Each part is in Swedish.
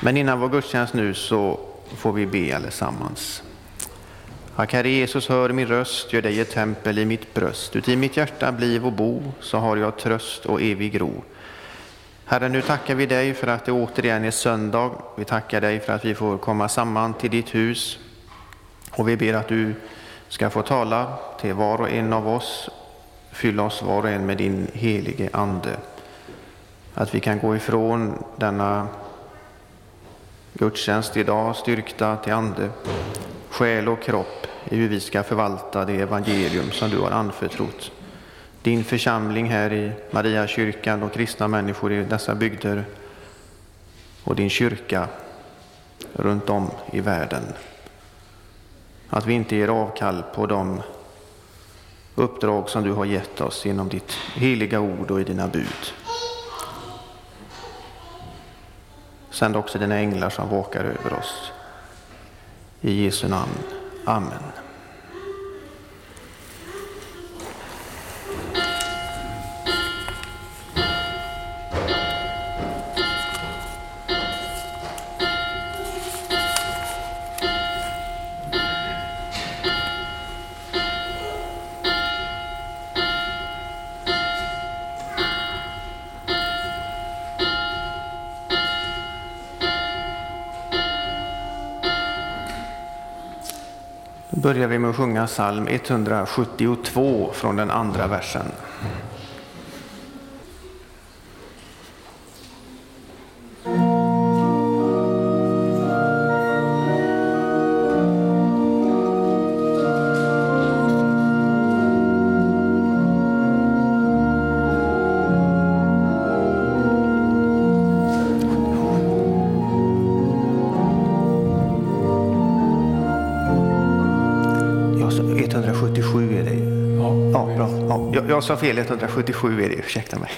Men innan vår gudstjänst nu så får vi be allesammans. Ack Herre Jesus, hör min röst, gör dig ett tempel i mitt bröst. Uti mitt hjärta bliv och bo, så har jag tröst och evig ro. Herre, nu tackar vi dig för att det återigen är söndag. Vi tackar dig för att vi får komma samman till ditt hus. Och vi ber att du ska få tala till var och en av oss. Fylla oss var och en med din helige Ande. Att vi kan gå ifrån denna gudstjänst idag styrkta till ande, själ och kropp i hur vi ska förvalta det evangelium som du har anförtrott din församling här i Mariakyrkan och kristna människor i dessa bygder och din kyrka runt om i världen. Att vi inte ger avkall på de uppdrag som du har gett oss genom ditt heliga ord och i dina bud. Sänd också dina änglar som vakar över oss. I Jesu namn. Amen. Börjar vi med att sjunga psalm 172 från den andra versen. Jag sa fel, 177 är det, ursäkta mig.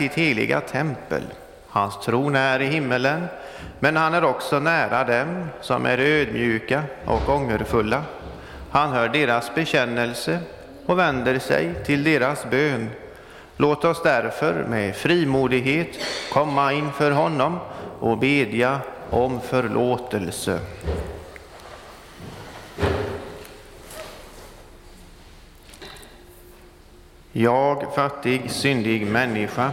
Sitt heliga tempel. Hans tron är i himmelen, men han är också nära dem som är ödmjuka och ångerfulla. Han hör deras bekännelse och vänder sig till deras bön. Låt oss därför med frimodighet komma inför honom och bedja om förlåtelse. Jag, fattig, syndig människa,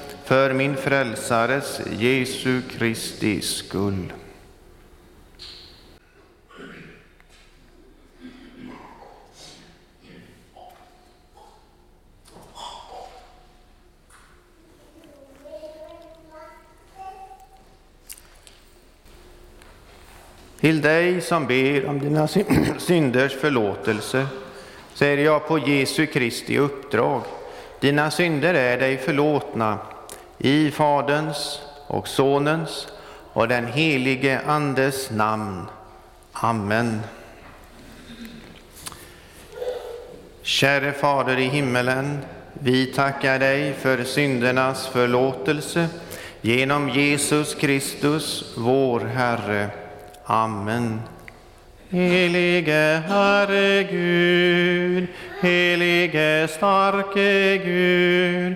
för min frälsares Jesu Kristi skull. Till dig som ber om dina synders förlåtelse säger jag på Jesu Kristi uppdrag. Dina synder är dig förlåtna i Faderns och Sonens och den helige Andes namn. Amen. Käre Fader i himmelen, vi tackar dig för syndernas förlåtelse genom Jesus Kristus, vår Herre. Amen. Helige Herre Gud, helige starke Gud,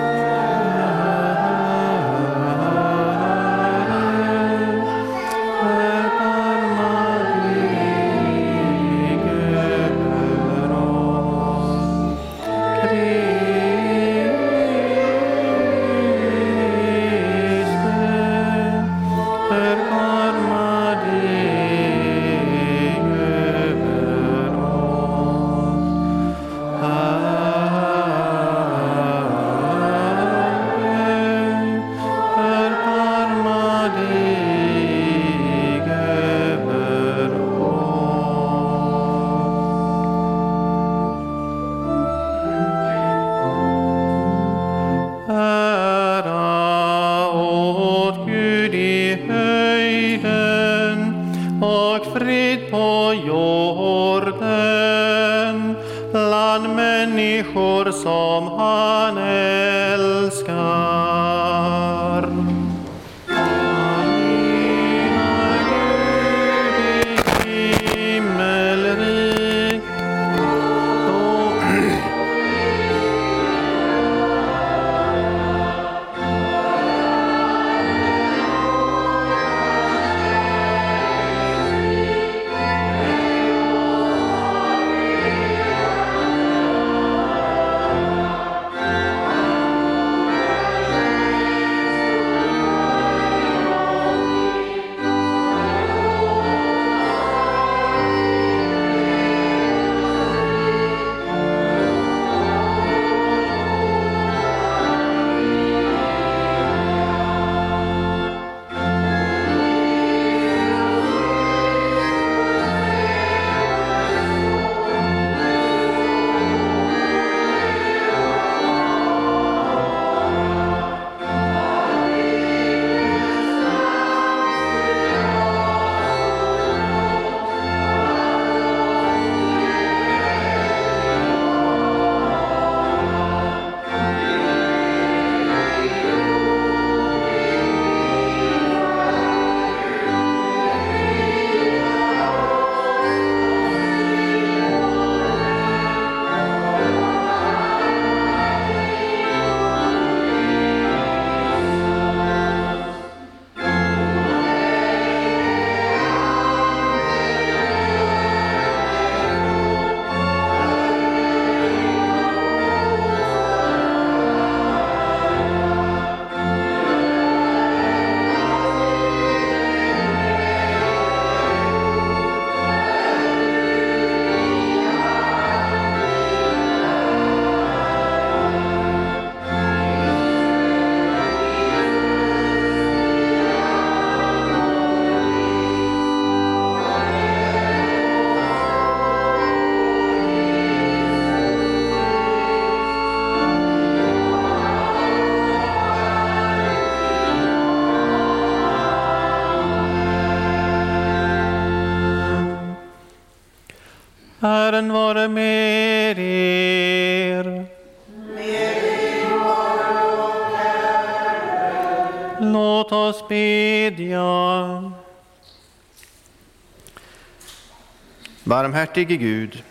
Barmhärtige Gud,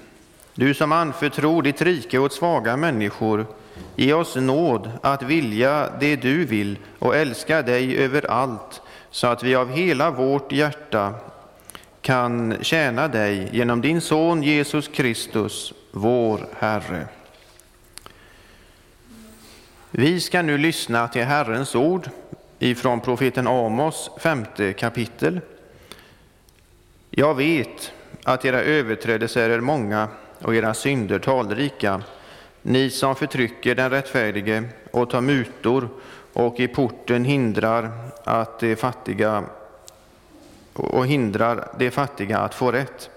du som anförtror ditt rike åt svaga människor, ge oss nåd att vilja det du vill och älska dig över allt, så att vi av hela vårt hjärta kan tjäna dig genom din Son Jesus Kristus, vår Herre. Vi ska nu lyssna till Herrens ord ifrån profeten Amos femte kapitel. Jag vet att era överträdelser är många och era synder talrika, ni som förtrycker den rättfärdige och tar mutor och i porten hindrar att de fattiga och hindrar de fattiga att få rätt.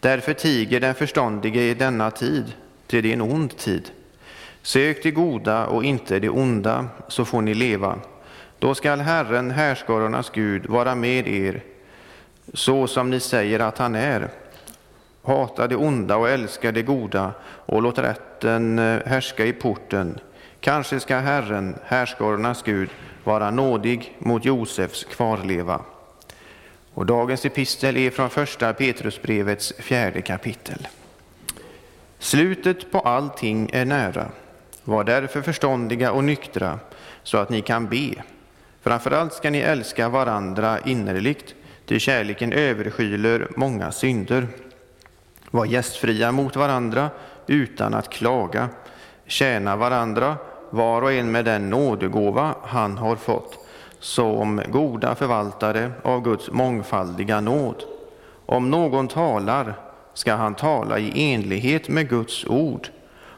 Därför tiger den förståndige i denna tid, till det är en ond tid. Sök det goda och inte det onda, så får ni leva. Då skall Herren, härskarornas Gud, vara med er, så som ni säger att han är. Hata det onda och älska det goda och låt rätten eh, härska i porten. Kanske ska Herren, härskarornas Gud, vara nådig mot Josefs kvarleva. Och dagens epistel är från första Petrusbrevets fjärde kapitel. Slutet på allting är nära. Var därför förståndiga och nyktra så att ni kan be. Framförallt ska ni älska varandra innerligt, ty kärleken överskyler många synder. Var gästfria mot varandra utan att klaga. Tjäna varandra, var och en med den nådegåva han har fått, som goda förvaltare av Guds mångfaldiga nåd. Om någon talar ska han tala i enlighet med Guds ord.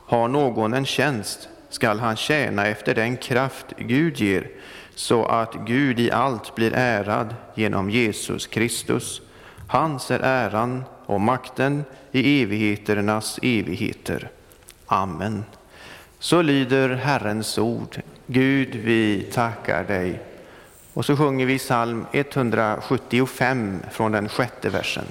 Har någon en tjänst skall han tjäna efter den kraft Gud ger, så att Gud i allt blir ärad genom Jesus Kristus. Hans är äran och makten i evigheternas evigheter. Amen. Så lyder Herrens ord. Gud, vi tackar dig. Och så sjunger vi psalm 175 från den sjätte versen.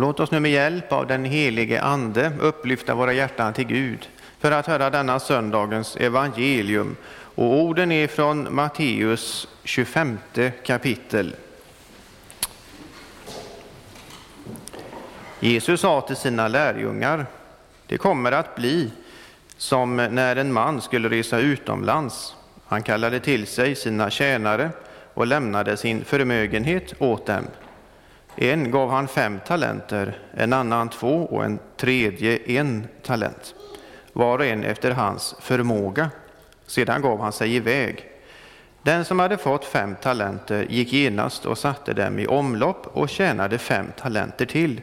Och låt oss nu med hjälp av den helige Ande upplyfta våra hjärtan till Gud för att höra denna söndagens evangelium. Och orden är från Matteus 25 kapitel. Jesus sa till sina lärjungar, det kommer att bli som när en man skulle resa utomlands. Han kallade till sig sina tjänare och lämnade sin förmögenhet åt dem. En gav han fem talenter, en annan två och en tredje en talent, var och en efter hans förmåga. Sedan gav han sig iväg. Den som hade fått fem talenter gick genast och satte dem i omlopp och tjänade fem talenter till.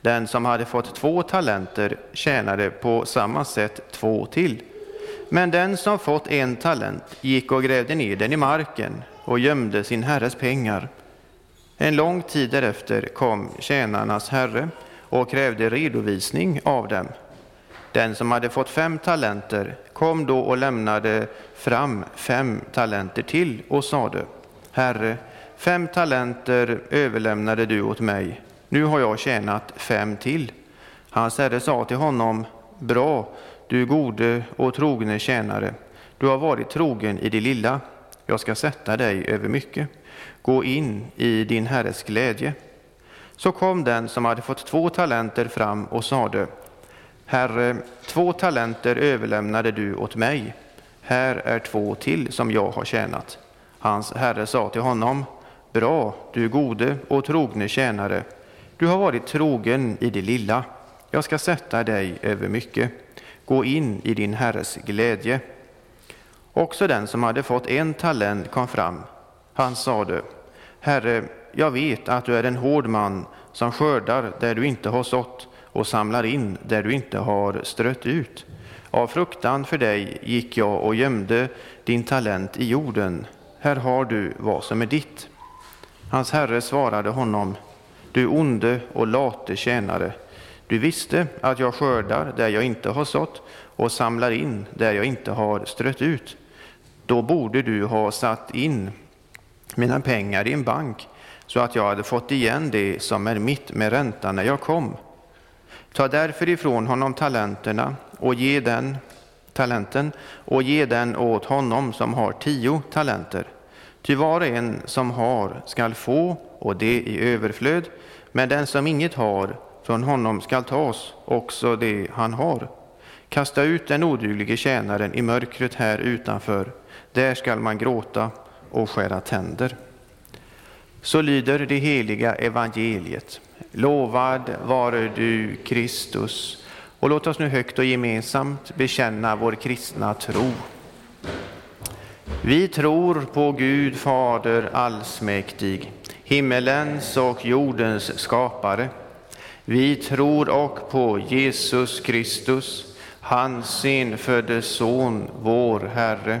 Den som hade fått två talenter tjänade på samma sätt två till. Men den som fått en talent gick och grävde ner den i marken och gömde sin herres pengar. En lång tid därefter kom tjänarnas herre och krävde redovisning av dem. Den som hade fått fem talenter kom då och lämnade fram fem talenter till och sade Herre, fem talenter överlämnade du åt mig. Nu har jag tjänat fem till. Hans herre sa till honom Bra, du gode och trogne tjänare. Du har varit trogen i det lilla. Jag ska sätta dig över mycket. Gå in i din herres glädje. Så kom den som hade fått två talenter fram och sade Herre, två talenter överlämnade du åt mig. Här är två till som jag har tjänat. Hans herre sa till honom Bra, du gode och trogne tjänare. Du har varit trogen i det lilla. Jag ska sätta dig över mycket. Gå in i din herres glädje. Också den som hade fått en talent kom fram. Han sade, Herre, jag vet att du är en hård man som skördar där du inte har sått och samlar in där du inte har strött ut. Av fruktan för dig gick jag och gömde din talent i jorden. Här har du vad som är ditt. Hans herre svarade honom, du onde och late tjänare. Du visste att jag skördar där jag inte har sått och samlar in där jag inte har strött ut. Då borde du ha satt in mina pengar i en bank så att jag hade fått igen det som är mitt med ränta när jag kom. Ta därför ifrån honom talenterna och ge den talenten och ge den åt honom som har tio talenter. Ty var och en som har skall få, och det i överflöd, men den som inget har, från honom skall tas också det han har. Kasta ut den oduglige tjänaren i mörkret här utanför, där skall man gråta och skära tänder. Så lyder det heliga evangeliet. Lovad vare du, Kristus. Och låt oss nu högt och gemensamt bekänna vår kristna tro. Vi tror på Gud Fader allsmäktig, himmelens och jordens skapare. Vi tror och på Jesus Kristus, hans enfödde Son, vår Herre,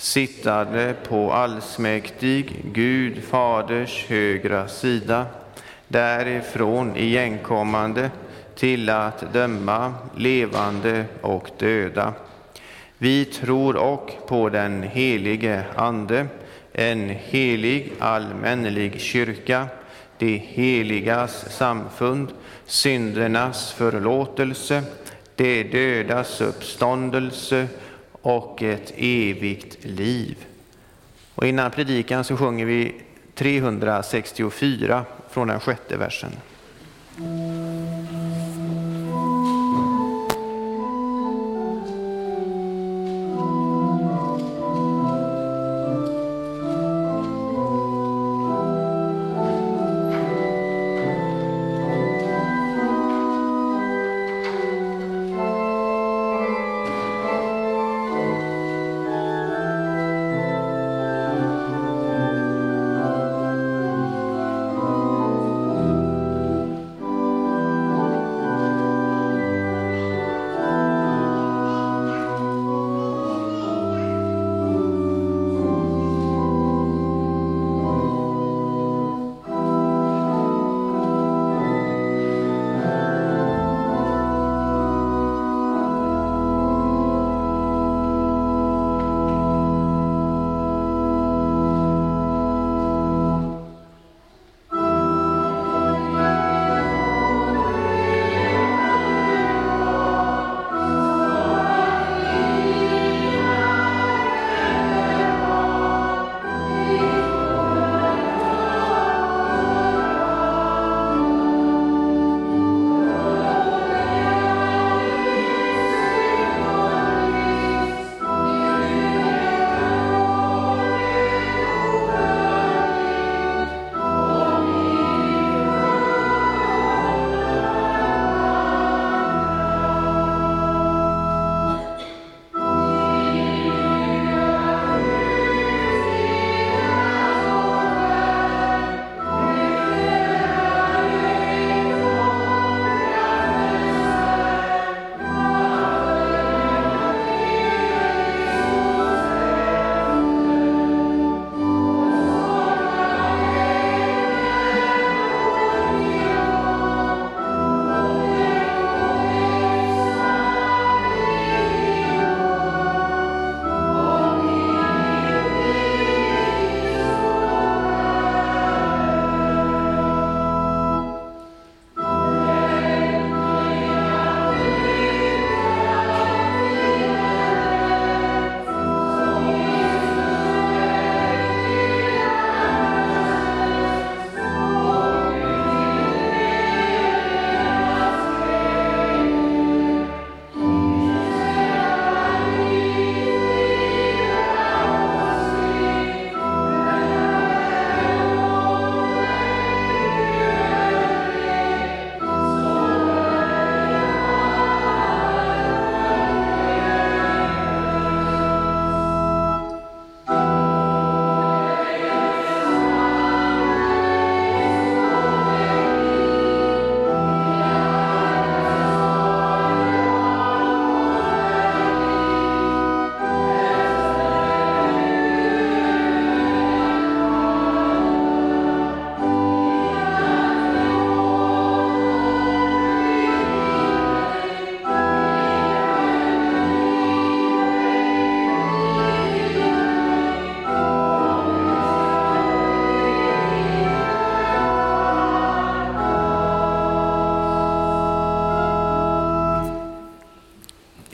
sittande på allsmäktig Gud Faders högra sida, därifrån igenkommande till att döma levande och döda. Vi tror och på den helige Ande, en helig allmännelig kyrka, det heligas samfund, syndernas förlåtelse, det dödas uppståndelse och ett evigt liv. Och innan predikan så sjunger vi 364 från den sjätte versen.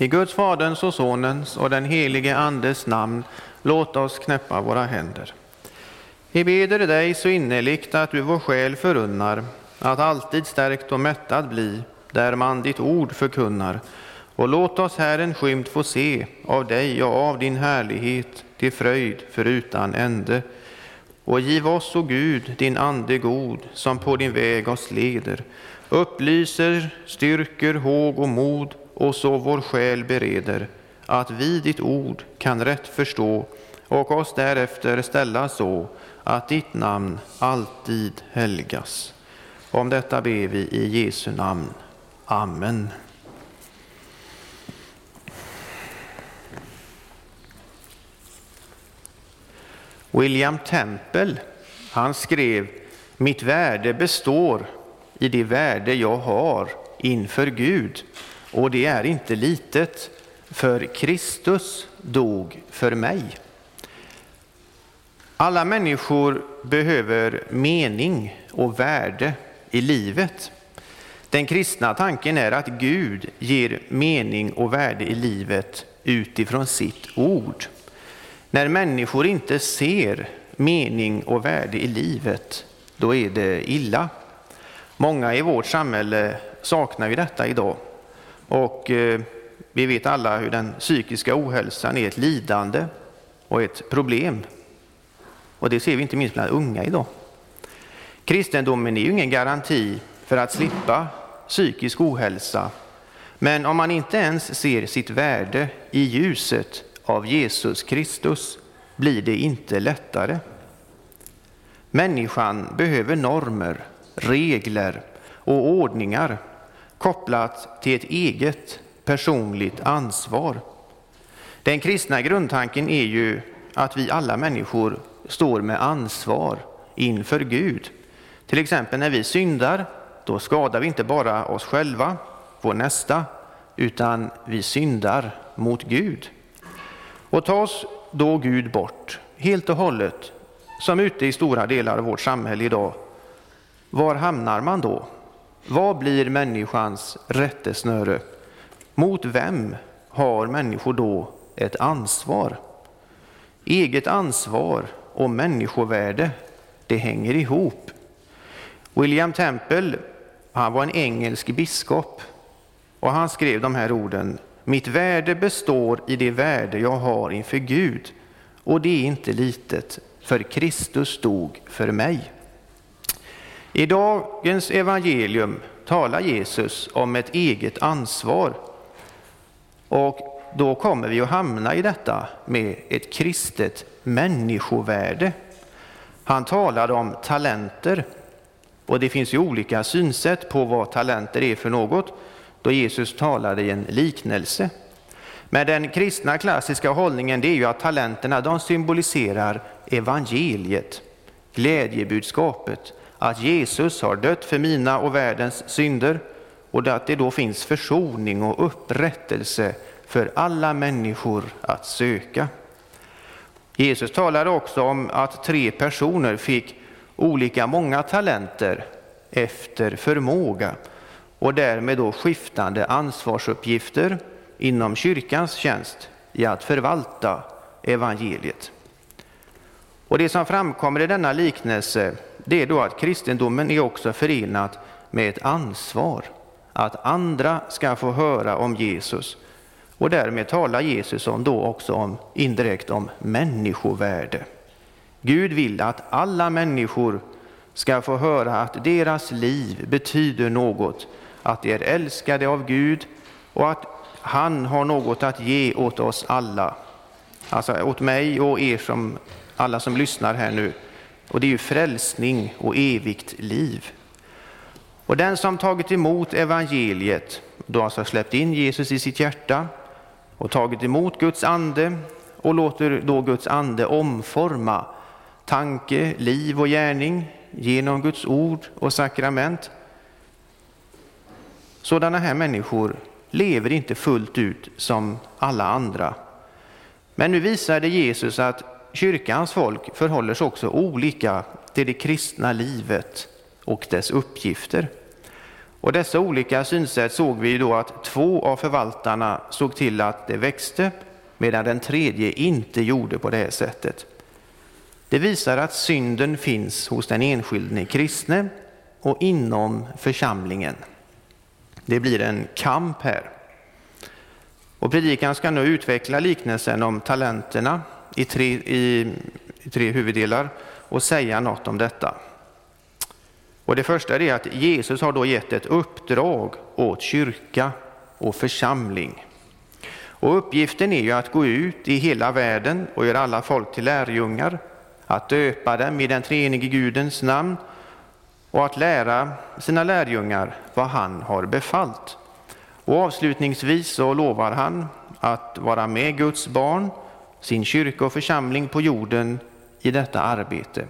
I Guds, Faderns och Sonens och den helige Andes namn, låt oss knäppa våra händer. Vi beder dig så innerligt att du vår själ förunnar att alltid stärkt och mättad bli där man ditt ord förkunnar. Och låt oss här en skymt få se av dig och av din härlighet till fröjd förutan ände. Och giv oss, o Gud, din ande god, som på din väg oss leder, upplyser, styrker håg och mod och så vår själ bereder, att vi ditt ord kan rätt förstå och oss därefter ställa så, att ditt namn alltid helgas. Om detta ber vi i Jesu namn. Amen. William Temple, han skrev Mitt värde består i det värde jag har inför Gud och det är inte litet, för Kristus dog för mig. Alla människor behöver mening och värde i livet. Den kristna tanken är att Gud ger mening och värde i livet utifrån sitt ord. När människor inte ser mening och värde i livet, då är det illa. Många i vårt samhälle saknar ju detta idag. Och eh, vi vet alla hur den psykiska ohälsan är ett lidande och ett problem. Och det ser vi inte minst bland unga idag. Kristendomen är ju ingen garanti för att slippa psykisk ohälsa. Men om man inte ens ser sitt värde i ljuset av Jesus Kristus blir det inte lättare. Människan behöver normer, regler och ordningar kopplat till ett eget personligt ansvar. Den kristna grundtanken är ju att vi alla människor står med ansvar inför Gud. Till exempel när vi syndar, då skadar vi inte bara oss själva, vår nästa, utan vi syndar mot Gud. Och tas då Gud bort helt och hållet, som ute i stora delar av vårt samhälle idag, var hamnar man då? Vad blir människans rättesnöre? Mot vem har människor då ett ansvar? Eget ansvar och människovärde, det hänger ihop. William Temple, han var en engelsk biskop och han skrev de här orden. Mitt värde består i det värde jag har inför Gud och det är inte litet, för Kristus dog för mig. I dagens evangelium talar Jesus om ett eget ansvar och då kommer vi att hamna i detta med ett kristet människovärde. Han talade om talenter och det finns ju olika synsätt på vad talenter är för något då Jesus talade i en liknelse. Men den kristna klassiska hållningen det är ju att talenterna de symboliserar evangeliet, glädjebudskapet, att Jesus har dött för mina och världens synder och att det då finns försoning och upprättelse för alla människor att söka. Jesus talade också om att tre personer fick olika många talenter efter förmåga och därmed då skiftande ansvarsuppgifter inom kyrkans tjänst i att förvalta evangeliet. Och Det som framkommer i denna liknelse det är då att kristendomen är också förenat med ett ansvar att andra ska få höra om Jesus och därmed talar Jesus om då också om, indirekt om människovärde. Gud vill att alla människor ska få höra att deras liv betyder något, att de är älskade av Gud och att han har något att ge åt oss alla. Alltså åt mig och er som alla som lyssnar här nu. Och det är ju frälsning och evigt liv. Och den som tagit emot evangeliet, då alltså släppt in Jesus i sitt hjärta och tagit emot Guds ande och låter då Guds ande omforma tanke, liv och gärning genom Guds ord och sakrament. Sådana här människor lever inte fullt ut som alla andra. Men nu visade Jesus att kyrkans folk förhåller sig också olika till det kristna livet och dess uppgifter. Och dessa olika synsätt såg vi då att två av förvaltarna såg till att det växte medan den tredje inte gjorde på det här sättet. Det visar att synden finns hos den enskilde kristne och inom församlingen. Det blir en kamp här. Och predikan ska nu utveckla liknelsen om talenterna i tre, i, i tre huvuddelar och säga något om detta. Och det första är att Jesus har då gett ett uppdrag åt kyrka och församling. Och uppgiften är ju att gå ut i hela världen och göra alla folk till lärjungar, att döpa dem i den treenige Gudens namn och att lära sina lärjungar vad han har befallt. Och avslutningsvis så lovar han att vara med Guds barn, sin kyrka och församling på jorden i detta arbete.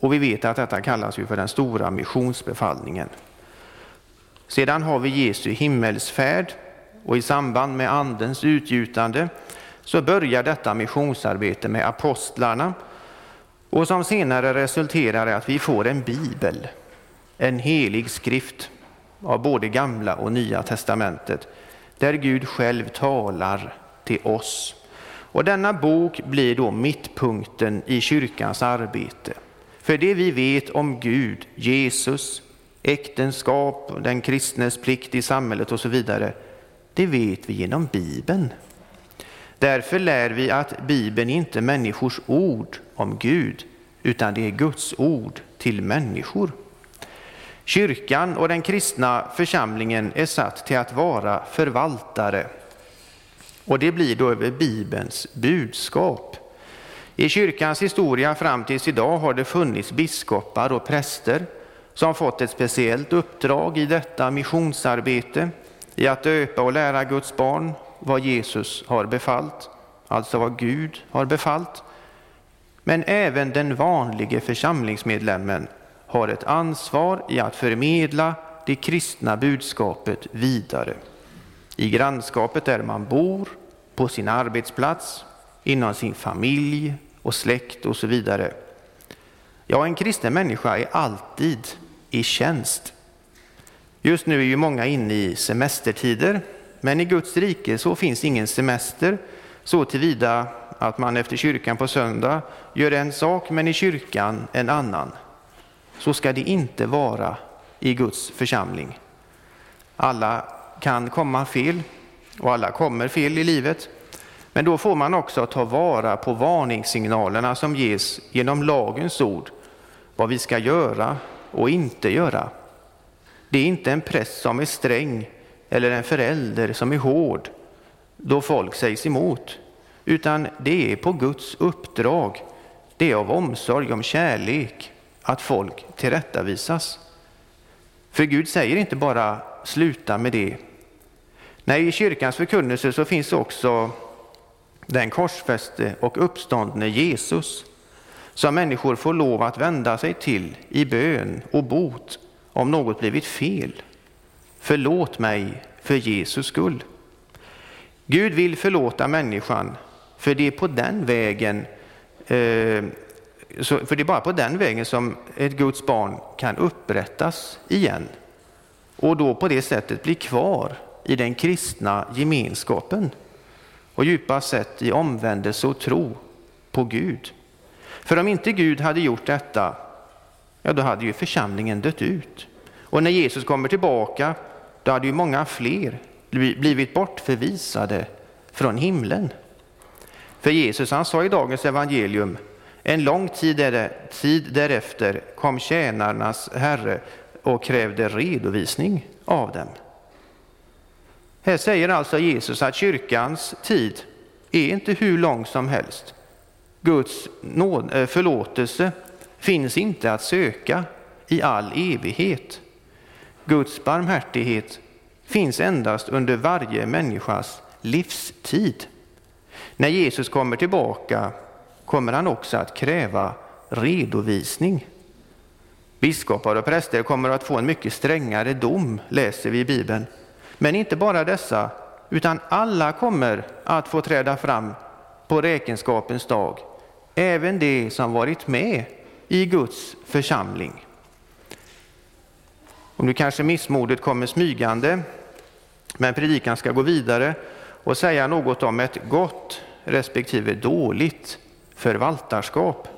Och vi vet att detta kallas ju för den stora missionsbefallningen. Sedan har vi Jesu himmelsfärd och i samband med Andens utgjutande så börjar detta missionsarbete med apostlarna och som senare resulterar i att vi får en bibel, en helig skrift av både gamla och nya testamentet, där Gud själv talar till oss. Och denna bok blir då mittpunkten i kyrkans arbete. För det vi vet om Gud, Jesus, äktenskap, den kristnes plikt i samhället och så vidare, det vet vi genom Bibeln. Därför lär vi att Bibeln inte är människors ord om Gud, utan det är Guds ord till människor. Kyrkan och den kristna församlingen är satt till att vara förvaltare. Och det blir då över Bibelns budskap. I kyrkans historia fram tills idag har det funnits biskopar och präster som fått ett speciellt uppdrag i detta missionsarbete, i att döpa och lära Guds barn vad Jesus har befallt, alltså vad Gud har befallt. Men även den vanlige församlingsmedlemmen har ett ansvar i att förmedla det kristna budskapet vidare. I grannskapet där man bor, på sin arbetsplats, inom sin familj och släkt och så vidare. Ja, en kristen människa är alltid i tjänst. Just nu är ju många inne i semestertider, men i Guds rike så finns ingen semester så tillvida att man efter kyrkan på söndag gör en sak, men i kyrkan en annan. Så ska det inte vara i Guds församling. Alla kan komma fel och alla kommer fel i livet. Men då får man också ta vara på varningssignalerna som ges genom lagens ord, vad vi ska göra och inte göra. Det är inte en präst som är sträng eller en förälder som är hård då folk sägs emot, utan det är på Guds uppdrag. Det är av omsorg om kärlek att folk tillrättavisas. För Gud säger inte bara sluta med det. Nej, i kyrkans förkunnelse så finns också den korsfäste och uppståndne Jesus som människor får lov att vända sig till i bön och bot om något blivit fel. Förlåt mig för Jesus skull. Gud vill förlåta människan, för det är på den vägen eh, för det är bara på den vägen som ett Guds barn kan upprättas igen och då på det sättet bli kvar i den kristna gemenskapen och djupast sett i omvändelse och tro på Gud. För om inte Gud hade gjort detta, ja då hade ju församlingen dött ut. Och när Jesus kommer tillbaka, då hade ju många fler blivit bortförvisade från himlen. För Jesus han sa i dagens evangelium, en lång tid, därefter kom tjänarnas herre och krävde redovisning av dem. Här säger alltså Jesus att kyrkans tid är inte hur lång som helst. Guds eh, förlåtelse finns inte att söka i all evighet. Guds barmhärtighet finns endast under varje människas livstid. När Jesus kommer tillbaka kommer han också att kräva redovisning. Biskopar och präster kommer att få en mycket strängare dom, läser vi i Bibeln. Men inte bara dessa, utan alla kommer att få träda fram på räkenskapens dag, även de som varit med i Guds församling. Om nu kanske missmodet kommer smygande, men predikan ska gå vidare och säga något om ett gott respektive dåligt förvaltarskap.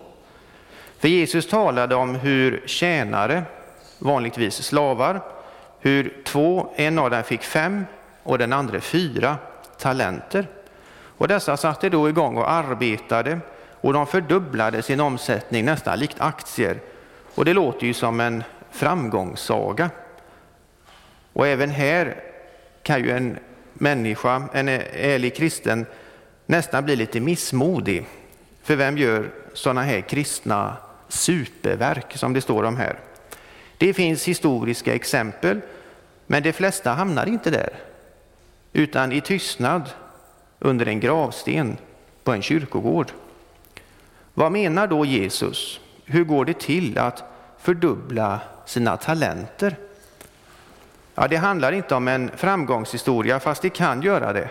För Jesus talade om hur tjänare, vanligtvis slavar, hur två, en av dem fick fem och den andra fyra talenter. Och dessa satte då igång och arbetade och de fördubblade sin omsättning nästan likt aktier. Och det låter ju som en framgångssaga. Och även här kan ju en människa, en ärlig kristen, nästan bli lite missmodig. För vem gör sådana här kristna superverk som det står om här? Det finns historiska exempel, men de flesta hamnar inte där, utan i tystnad under en gravsten på en kyrkogård. Vad menar då Jesus? Hur går det till att fördubbla sina talenter? Ja, det handlar inte om en framgångshistoria, fast det kan göra det.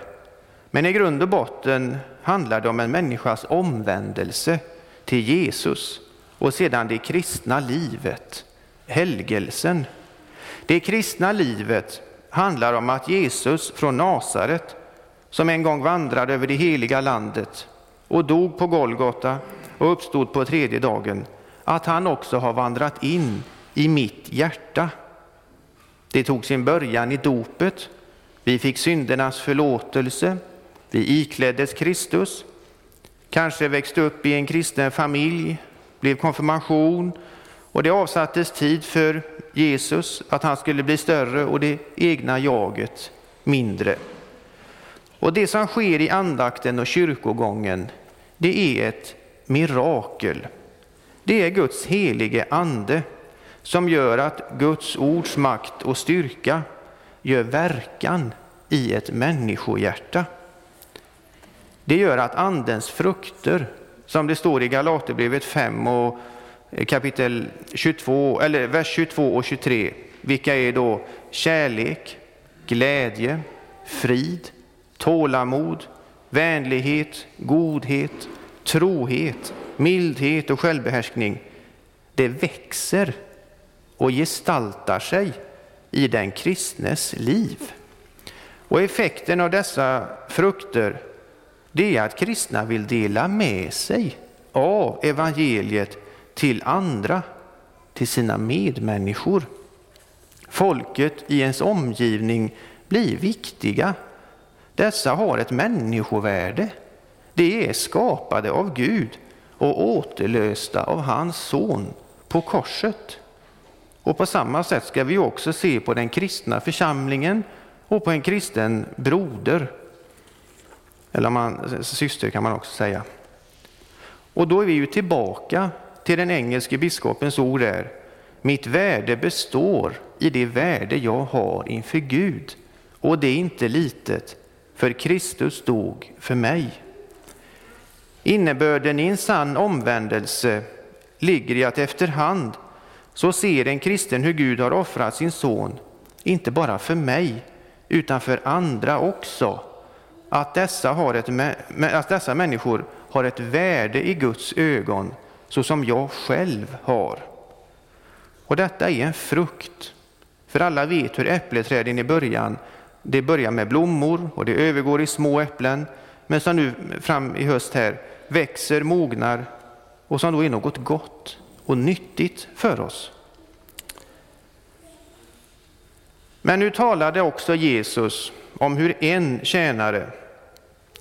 Men i grund och botten handlar det om en människas omvändelse till Jesus och sedan det kristna livet, helgelsen. Det kristna livet handlar om att Jesus från Nasaret, som en gång vandrade över det heliga landet och dog på Golgata och uppstod på tredje dagen, att han också har vandrat in i mitt hjärta. Det tog sin början i dopet. Vi fick syndernas förlåtelse. Vi ikläddes Kristus. Kanske växte upp i en kristen familj, blev konfirmation och det avsattes tid för Jesus att han skulle bli större och det egna jaget mindre. Och det som sker i andakten och kyrkogången, det är ett mirakel. Det är Guds helige ande som gör att Guds ords makt och styrka gör verkan i ett människohjärta. Det gör att andens frukter, som det står i Galaterbrevet 5 och kapitel 22, eller vers 22 och 23, vilka är då kärlek, glädje, frid, tålamod, vänlighet, godhet, trohet, mildhet och självbehärskning. Det växer och gestaltar sig i den kristnes liv. Och effekten av dessa frukter det är att kristna vill dela med sig av evangeliet till andra, till sina medmänniskor. Folket i ens omgivning blir viktiga. Dessa har ett människovärde. De är skapade av Gud och återlösta av hans son på korset. Och på samma sätt ska vi också se på den kristna församlingen och på en kristen broder. Eller man, syster kan man också säga. Och då är vi ju tillbaka till den engelske biskopens ord där. Mitt värde består i det värde jag har inför Gud. Och det är inte litet, för Kristus dog för mig. Innebörden i en sann omvändelse ligger i att efterhand så ser en kristen hur Gud har offrat sin son, inte bara för mig, utan för andra också. Att dessa, har ett, att dessa människor har ett värde i Guds ögon, så som jag själv har. Och detta är en frukt. För alla vet hur äppleträden i början, det börjar med blommor och det övergår i små äpplen, men som nu fram i höst här växer, mognar och som då är något gott och nyttigt för oss. Men nu talade också Jesus om hur en tjänare,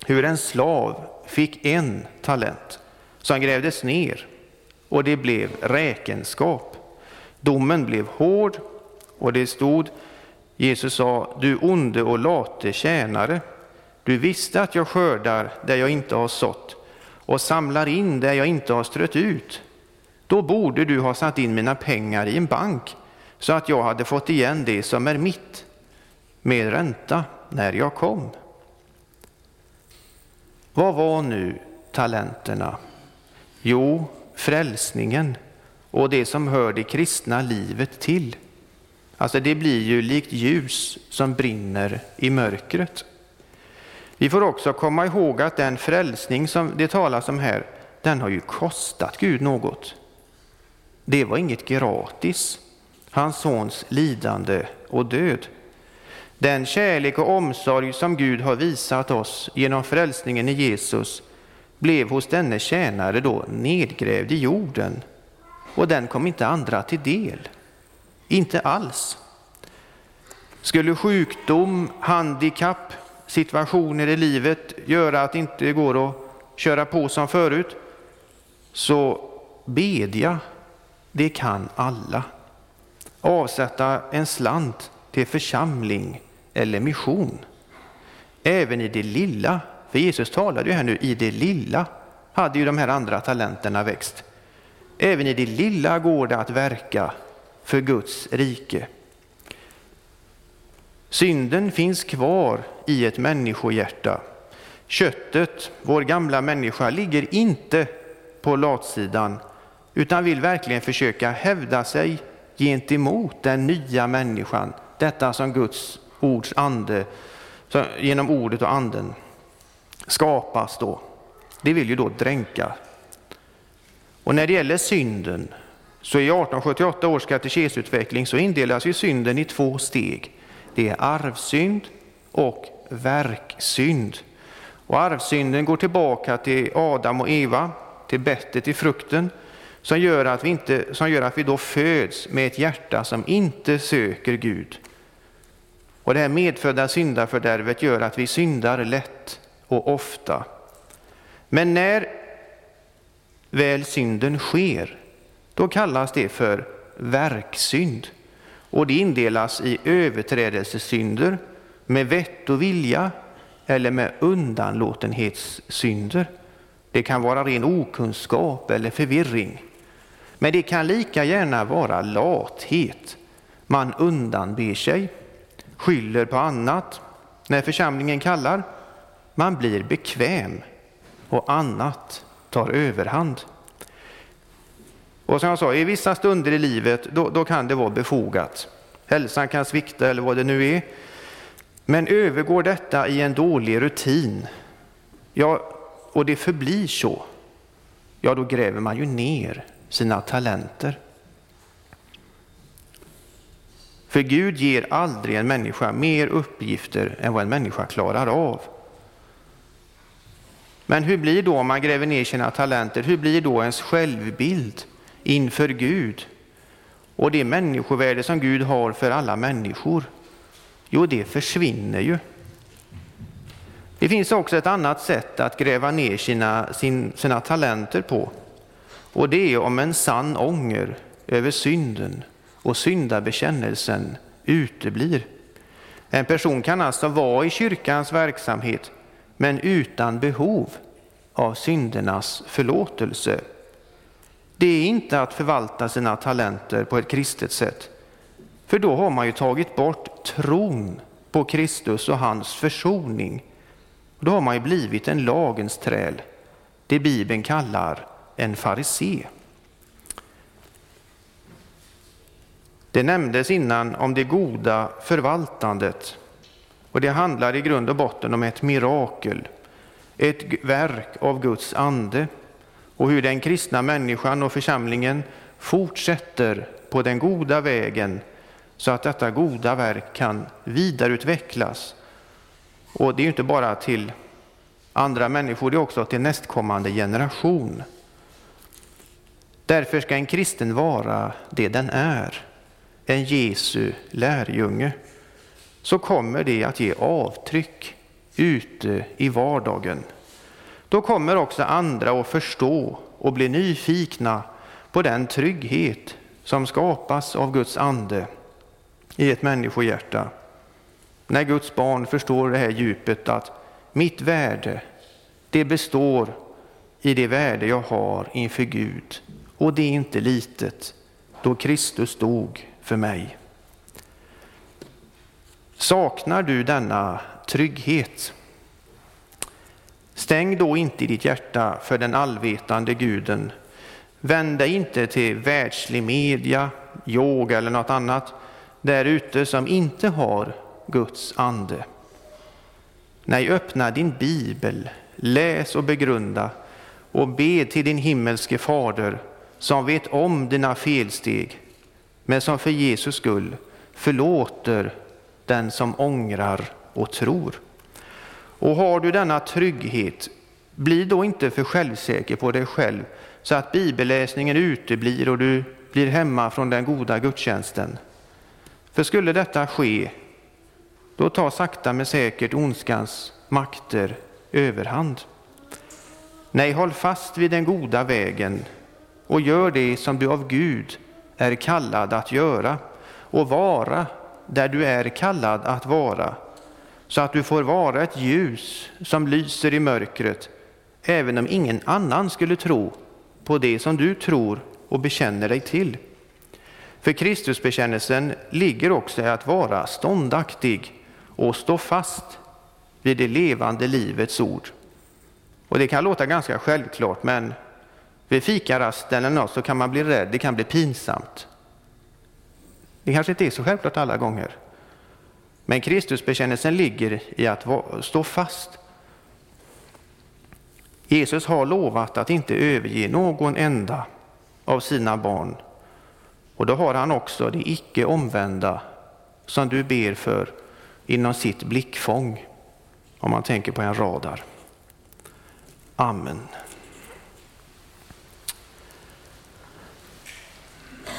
hur en slav fick en talent som grävdes ner och det blev räkenskap. Domen blev hård och det stod, Jesus sa, du onde och late tjänare, du visste att jag skördar där jag inte har sått och samlar in där jag inte har strött ut. Då borde du ha satt in mina pengar i en bank så att jag hade fått igen det som är mitt med ränta när jag kom. Vad var nu talenterna? Jo, frälsningen och det som hör det kristna livet till. Alltså det blir ju likt ljus som brinner i mörkret. Vi får också komma ihåg att den frälsning som det talas om här, den har ju kostat Gud något. Det var inget gratis. hans sons lidande och död. Den kärlek och omsorg som Gud har visat oss genom frälsningen i Jesus blev hos denne tjänare då nedgrävd i jorden och den kom inte andra till del. Inte alls. Skulle sjukdom, handikapp, situationer i livet göra att det inte går att köra på som förut, så bedja, det kan alla. Avsätta en slant till församling eller mission. Även i det lilla, för Jesus talade ju här nu, i det lilla hade ju de här andra talenterna växt. Även i det lilla går det att verka för Guds rike. Synden finns kvar i ett människohjärta. Köttet, vår gamla människa, ligger inte på latsidan utan vill verkligen försöka hävda sig gentemot den nya människan, detta som Guds ords ande, genom ordet och anden skapas då. Det vill ju då dränka. Och när det gäller synden, så i 1878 års katekesutveckling så indelas ju synden i två steg. Det är arvsynd och verksynd. Och arvsynden går tillbaka till Adam och Eva, till bettet i frukten, som gör, att vi inte, som gör att vi då föds med ett hjärta som inte söker Gud. Och det här medfödda syndafördärvet gör att vi syndar lätt och ofta. Men när väl synden sker, då kallas det för verksynd. Och det indelas i överträdelsesynder med vett och vilja eller med undanlåtenhetssynder. Det kan vara ren okunskap eller förvirring. Men det kan lika gärna vara lathet. Man undanber sig, skyller på annat när församlingen kallar. Man blir bekväm och annat tar överhand. Och som jag sa, i vissa stunder i livet då, då kan det vara befogat. Hälsan kan svikta eller vad det nu är. Men övergår detta i en dålig rutin, ja, och det förblir så, ja då gräver man ju ner sina talenter. För Gud ger aldrig en människa mer uppgifter än vad en människa klarar av. Men hur blir då om man gräver ner sina talenter? Hur blir då ens självbild inför Gud och det människovärde som Gud har för alla människor? Jo, det försvinner ju. Det finns också ett annat sätt att gräva ner sina, sin, sina talenter på. Och det är om en sann ånger över synden och syndabekännelsen uteblir. En person kan alltså vara i kyrkans verksamhet men utan behov av syndernas förlåtelse. Det är inte att förvalta sina talenter på ett kristet sätt. För då har man ju tagit bort tron på Kristus och hans försoning. Då har man ju blivit en lagens träl, det Bibeln kallar en farisé. Det nämndes innan om det goda förvaltandet och det handlar i grund och botten om ett mirakel, ett verk av Guds ande och hur den kristna människan och församlingen fortsätter på den goda vägen så att detta goda verk kan vidareutvecklas. Och det är inte bara till andra människor, det är också till nästkommande generation. Därför ska en kristen vara det den är, en Jesu lärjunge. Så kommer det att ge avtryck ute i vardagen. Då kommer också andra att förstå och bli nyfikna på den trygghet som skapas av Guds ande i ett människohjärta. När Guds barn förstår det här djupet att mitt värde, det består i det värde jag har inför Gud. Och det är inte litet, då Kristus dog för mig. Saknar du denna trygghet? Stäng då inte ditt hjärta för den allvetande guden. Vänd dig inte till världslig media, yoga eller något annat där ute som inte har Guds ande. Nej, öppna din bibel, läs och begrunda och be till din himmelske fader som vet om dina felsteg men som för Jesus skull förlåter den som ångrar och tror. Och har du denna trygghet, bli då inte för självsäker på dig själv så att bibelläsningen uteblir och du blir hemma från den goda gudstjänsten. För skulle detta ske, då tar sakta men säkert ondskans makter överhand. Nej, håll fast vid den goda vägen och gör det som du av Gud är kallad att göra och vara där du är kallad att vara, så att du får vara ett ljus som lyser i mörkret, även om ingen annan skulle tro på det som du tror och bekänner dig till. För Kristusbekännelsen ligger också i att vara ståndaktig och stå fast vid det levande livets ord. Och det kan låta ganska självklart, men vid fikarasten eller något så kan man bli rädd, det kan bli pinsamt. Det kanske inte är så självklart alla gånger. Men Kristusbekännelsen ligger i att stå fast. Jesus har lovat att inte överge någon enda av sina barn. Och då har han också det icke omvända som du ber för inom sitt blickfång, om man tänker på en radar. Amen.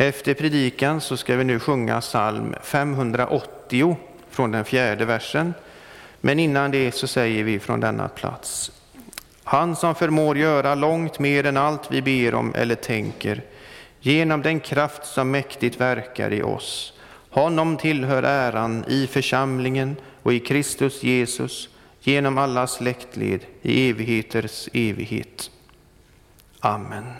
Efter predikan så ska vi nu sjunga psalm 580 från den fjärde versen. Men innan det så säger vi från denna plats. Han som förmår göra långt mer än allt vi ber om eller tänker, genom den kraft som mäktigt verkar i oss. Honom tillhör äran i församlingen och i Kristus Jesus, genom alla släktled, i evigheters evighet. Amen.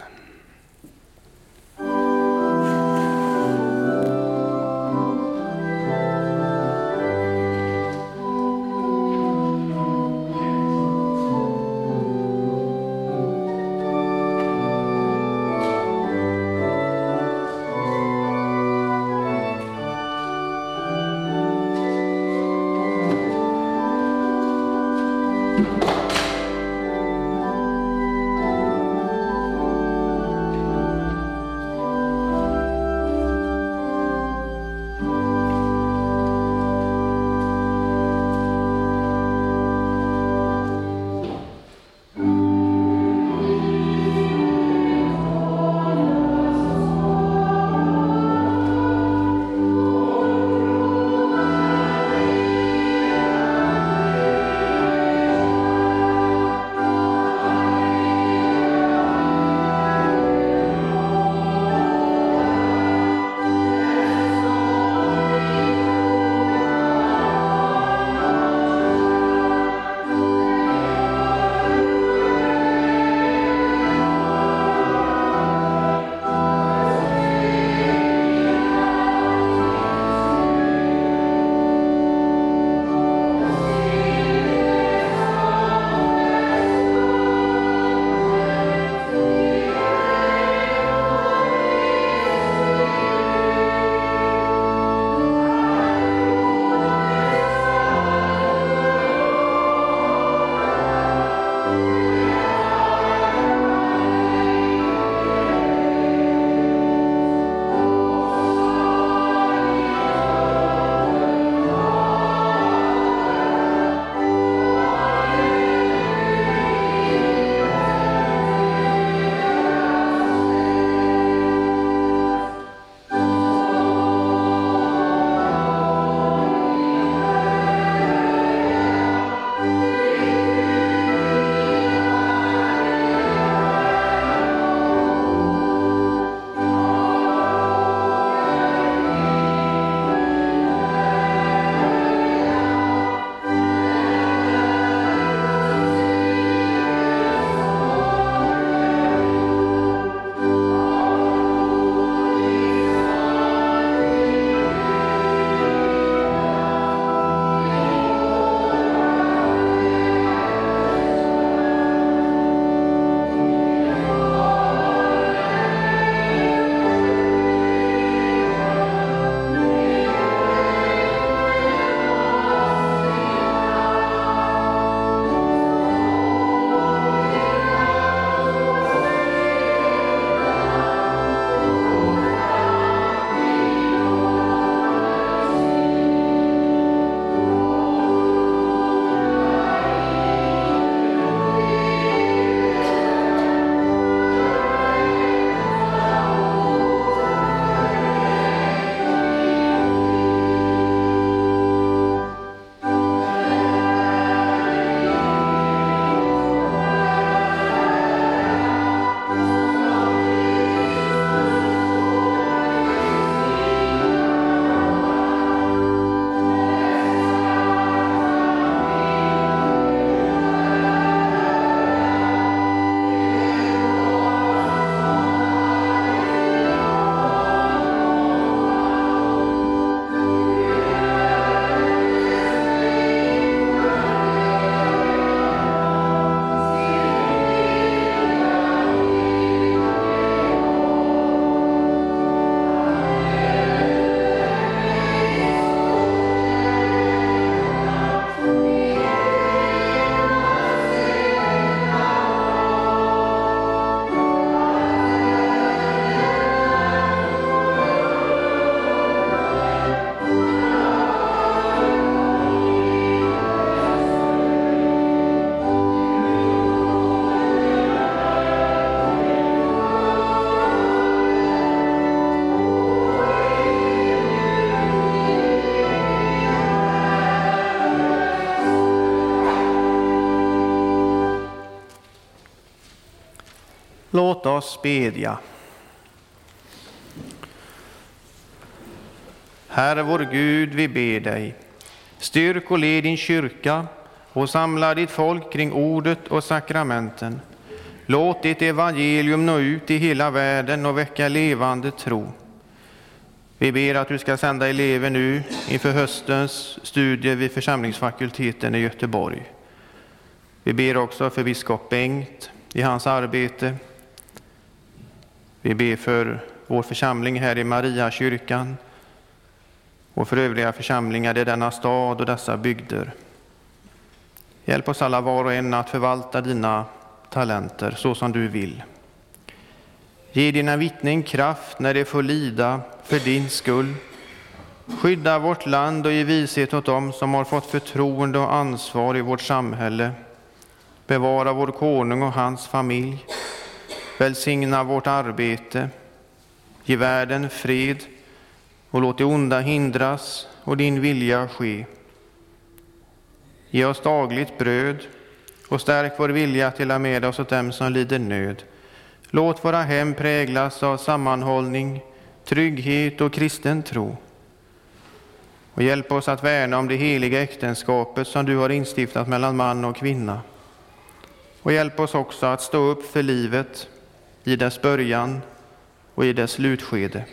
Låt oss bedja. Herre vår Gud, vi ber dig, styrk och led din kyrka och samla ditt folk kring ordet och sakramenten. Låt ditt evangelium nå ut i hela världen och väcka levande tro. Vi ber att du ska sända elever nu inför höstens studier vid församlingsfakulteten i Göteborg. Vi ber också för biskop Bengt i hans arbete. Vi ber för vår församling här i Mariakyrkan och för övriga församlingar i denna stad och dessa bygder. Hjälp oss alla var och en att förvalta dina talenter så som du vill. Ge dina vittnen kraft när de får lida för din skull. Skydda vårt land och ge vishet åt dem som har fått förtroende och ansvar i vårt samhälle. Bevara vår konung och hans familj. Välsigna vårt arbete. Ge världen fred och låt det onda hindras och din vilja ske. Ge oss dagligt bröd och stärk vår vilja till att med oss åt dem som lider nöd. Låt våra hem präglas av sammanhållning, trygghet och kristen tro. Och hjälp oss att värna om det heliga äktenskapet som du har instiftat mellan man och kvinna. Och hjälp oss också att stå upp för livet i dess början och i dess slutskede.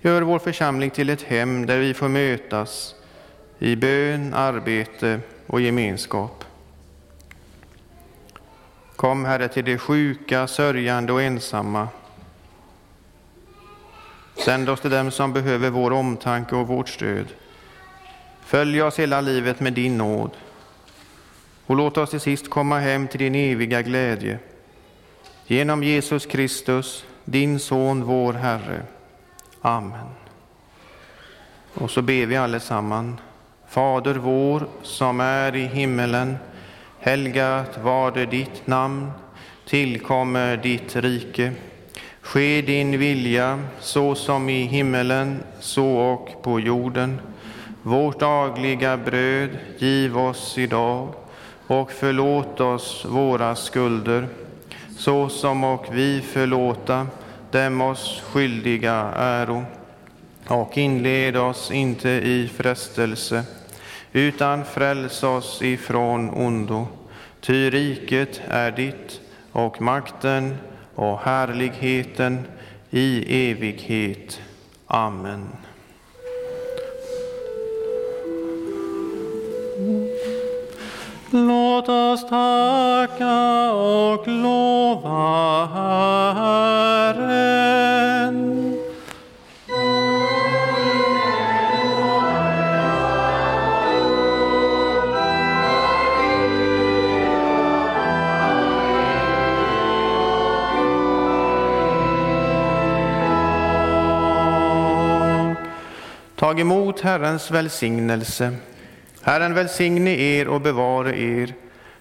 Gör vår församling till ett hem där vi får mötas i bön, arbete och gemenskap. Kom, Herre, till de sjuka, sörjande och ensamma. Sänd oss till dem som behöver vår omtanke och vårt stöd. Följ oss hela livet med din nåd. Och låt oss till sist komma hem till din eviga glädje. Genom Jesus Kristus, din Son, vår Herre. Amen. Och så ber vi allesammans. Fader vår som är i himmelen. Helgat varde ditt namn. Tillkommer ditt rike. Ske din vilja så som i himmelen, så och på jorden. Vårt dagliga bröd giv oss idag och förlåt oss våra skulder så som och vi förlåta dem oss skyldiga äro. Och inled oss inte i frestelse utan fräls oss ifrån ondo. Ty riket är ditt och makten och härligheten i evighet. Amen. Låt oss tacka och lova Herren. Tag emot Herrens välsignelse. Herren välsigne er och bevare er.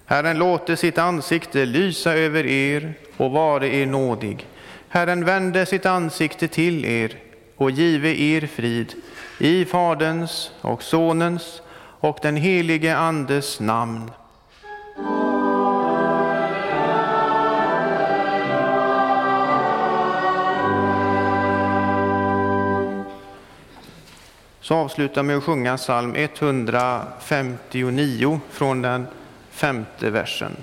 Herren låte sitt ansikte lysa över er och vare er nådig. Herren vände sitt ansikte till er och give er frid. I Faderns och Sonens och den helige Andes namn. Så avslutar med att sjunga psalm 159 från den femte versen.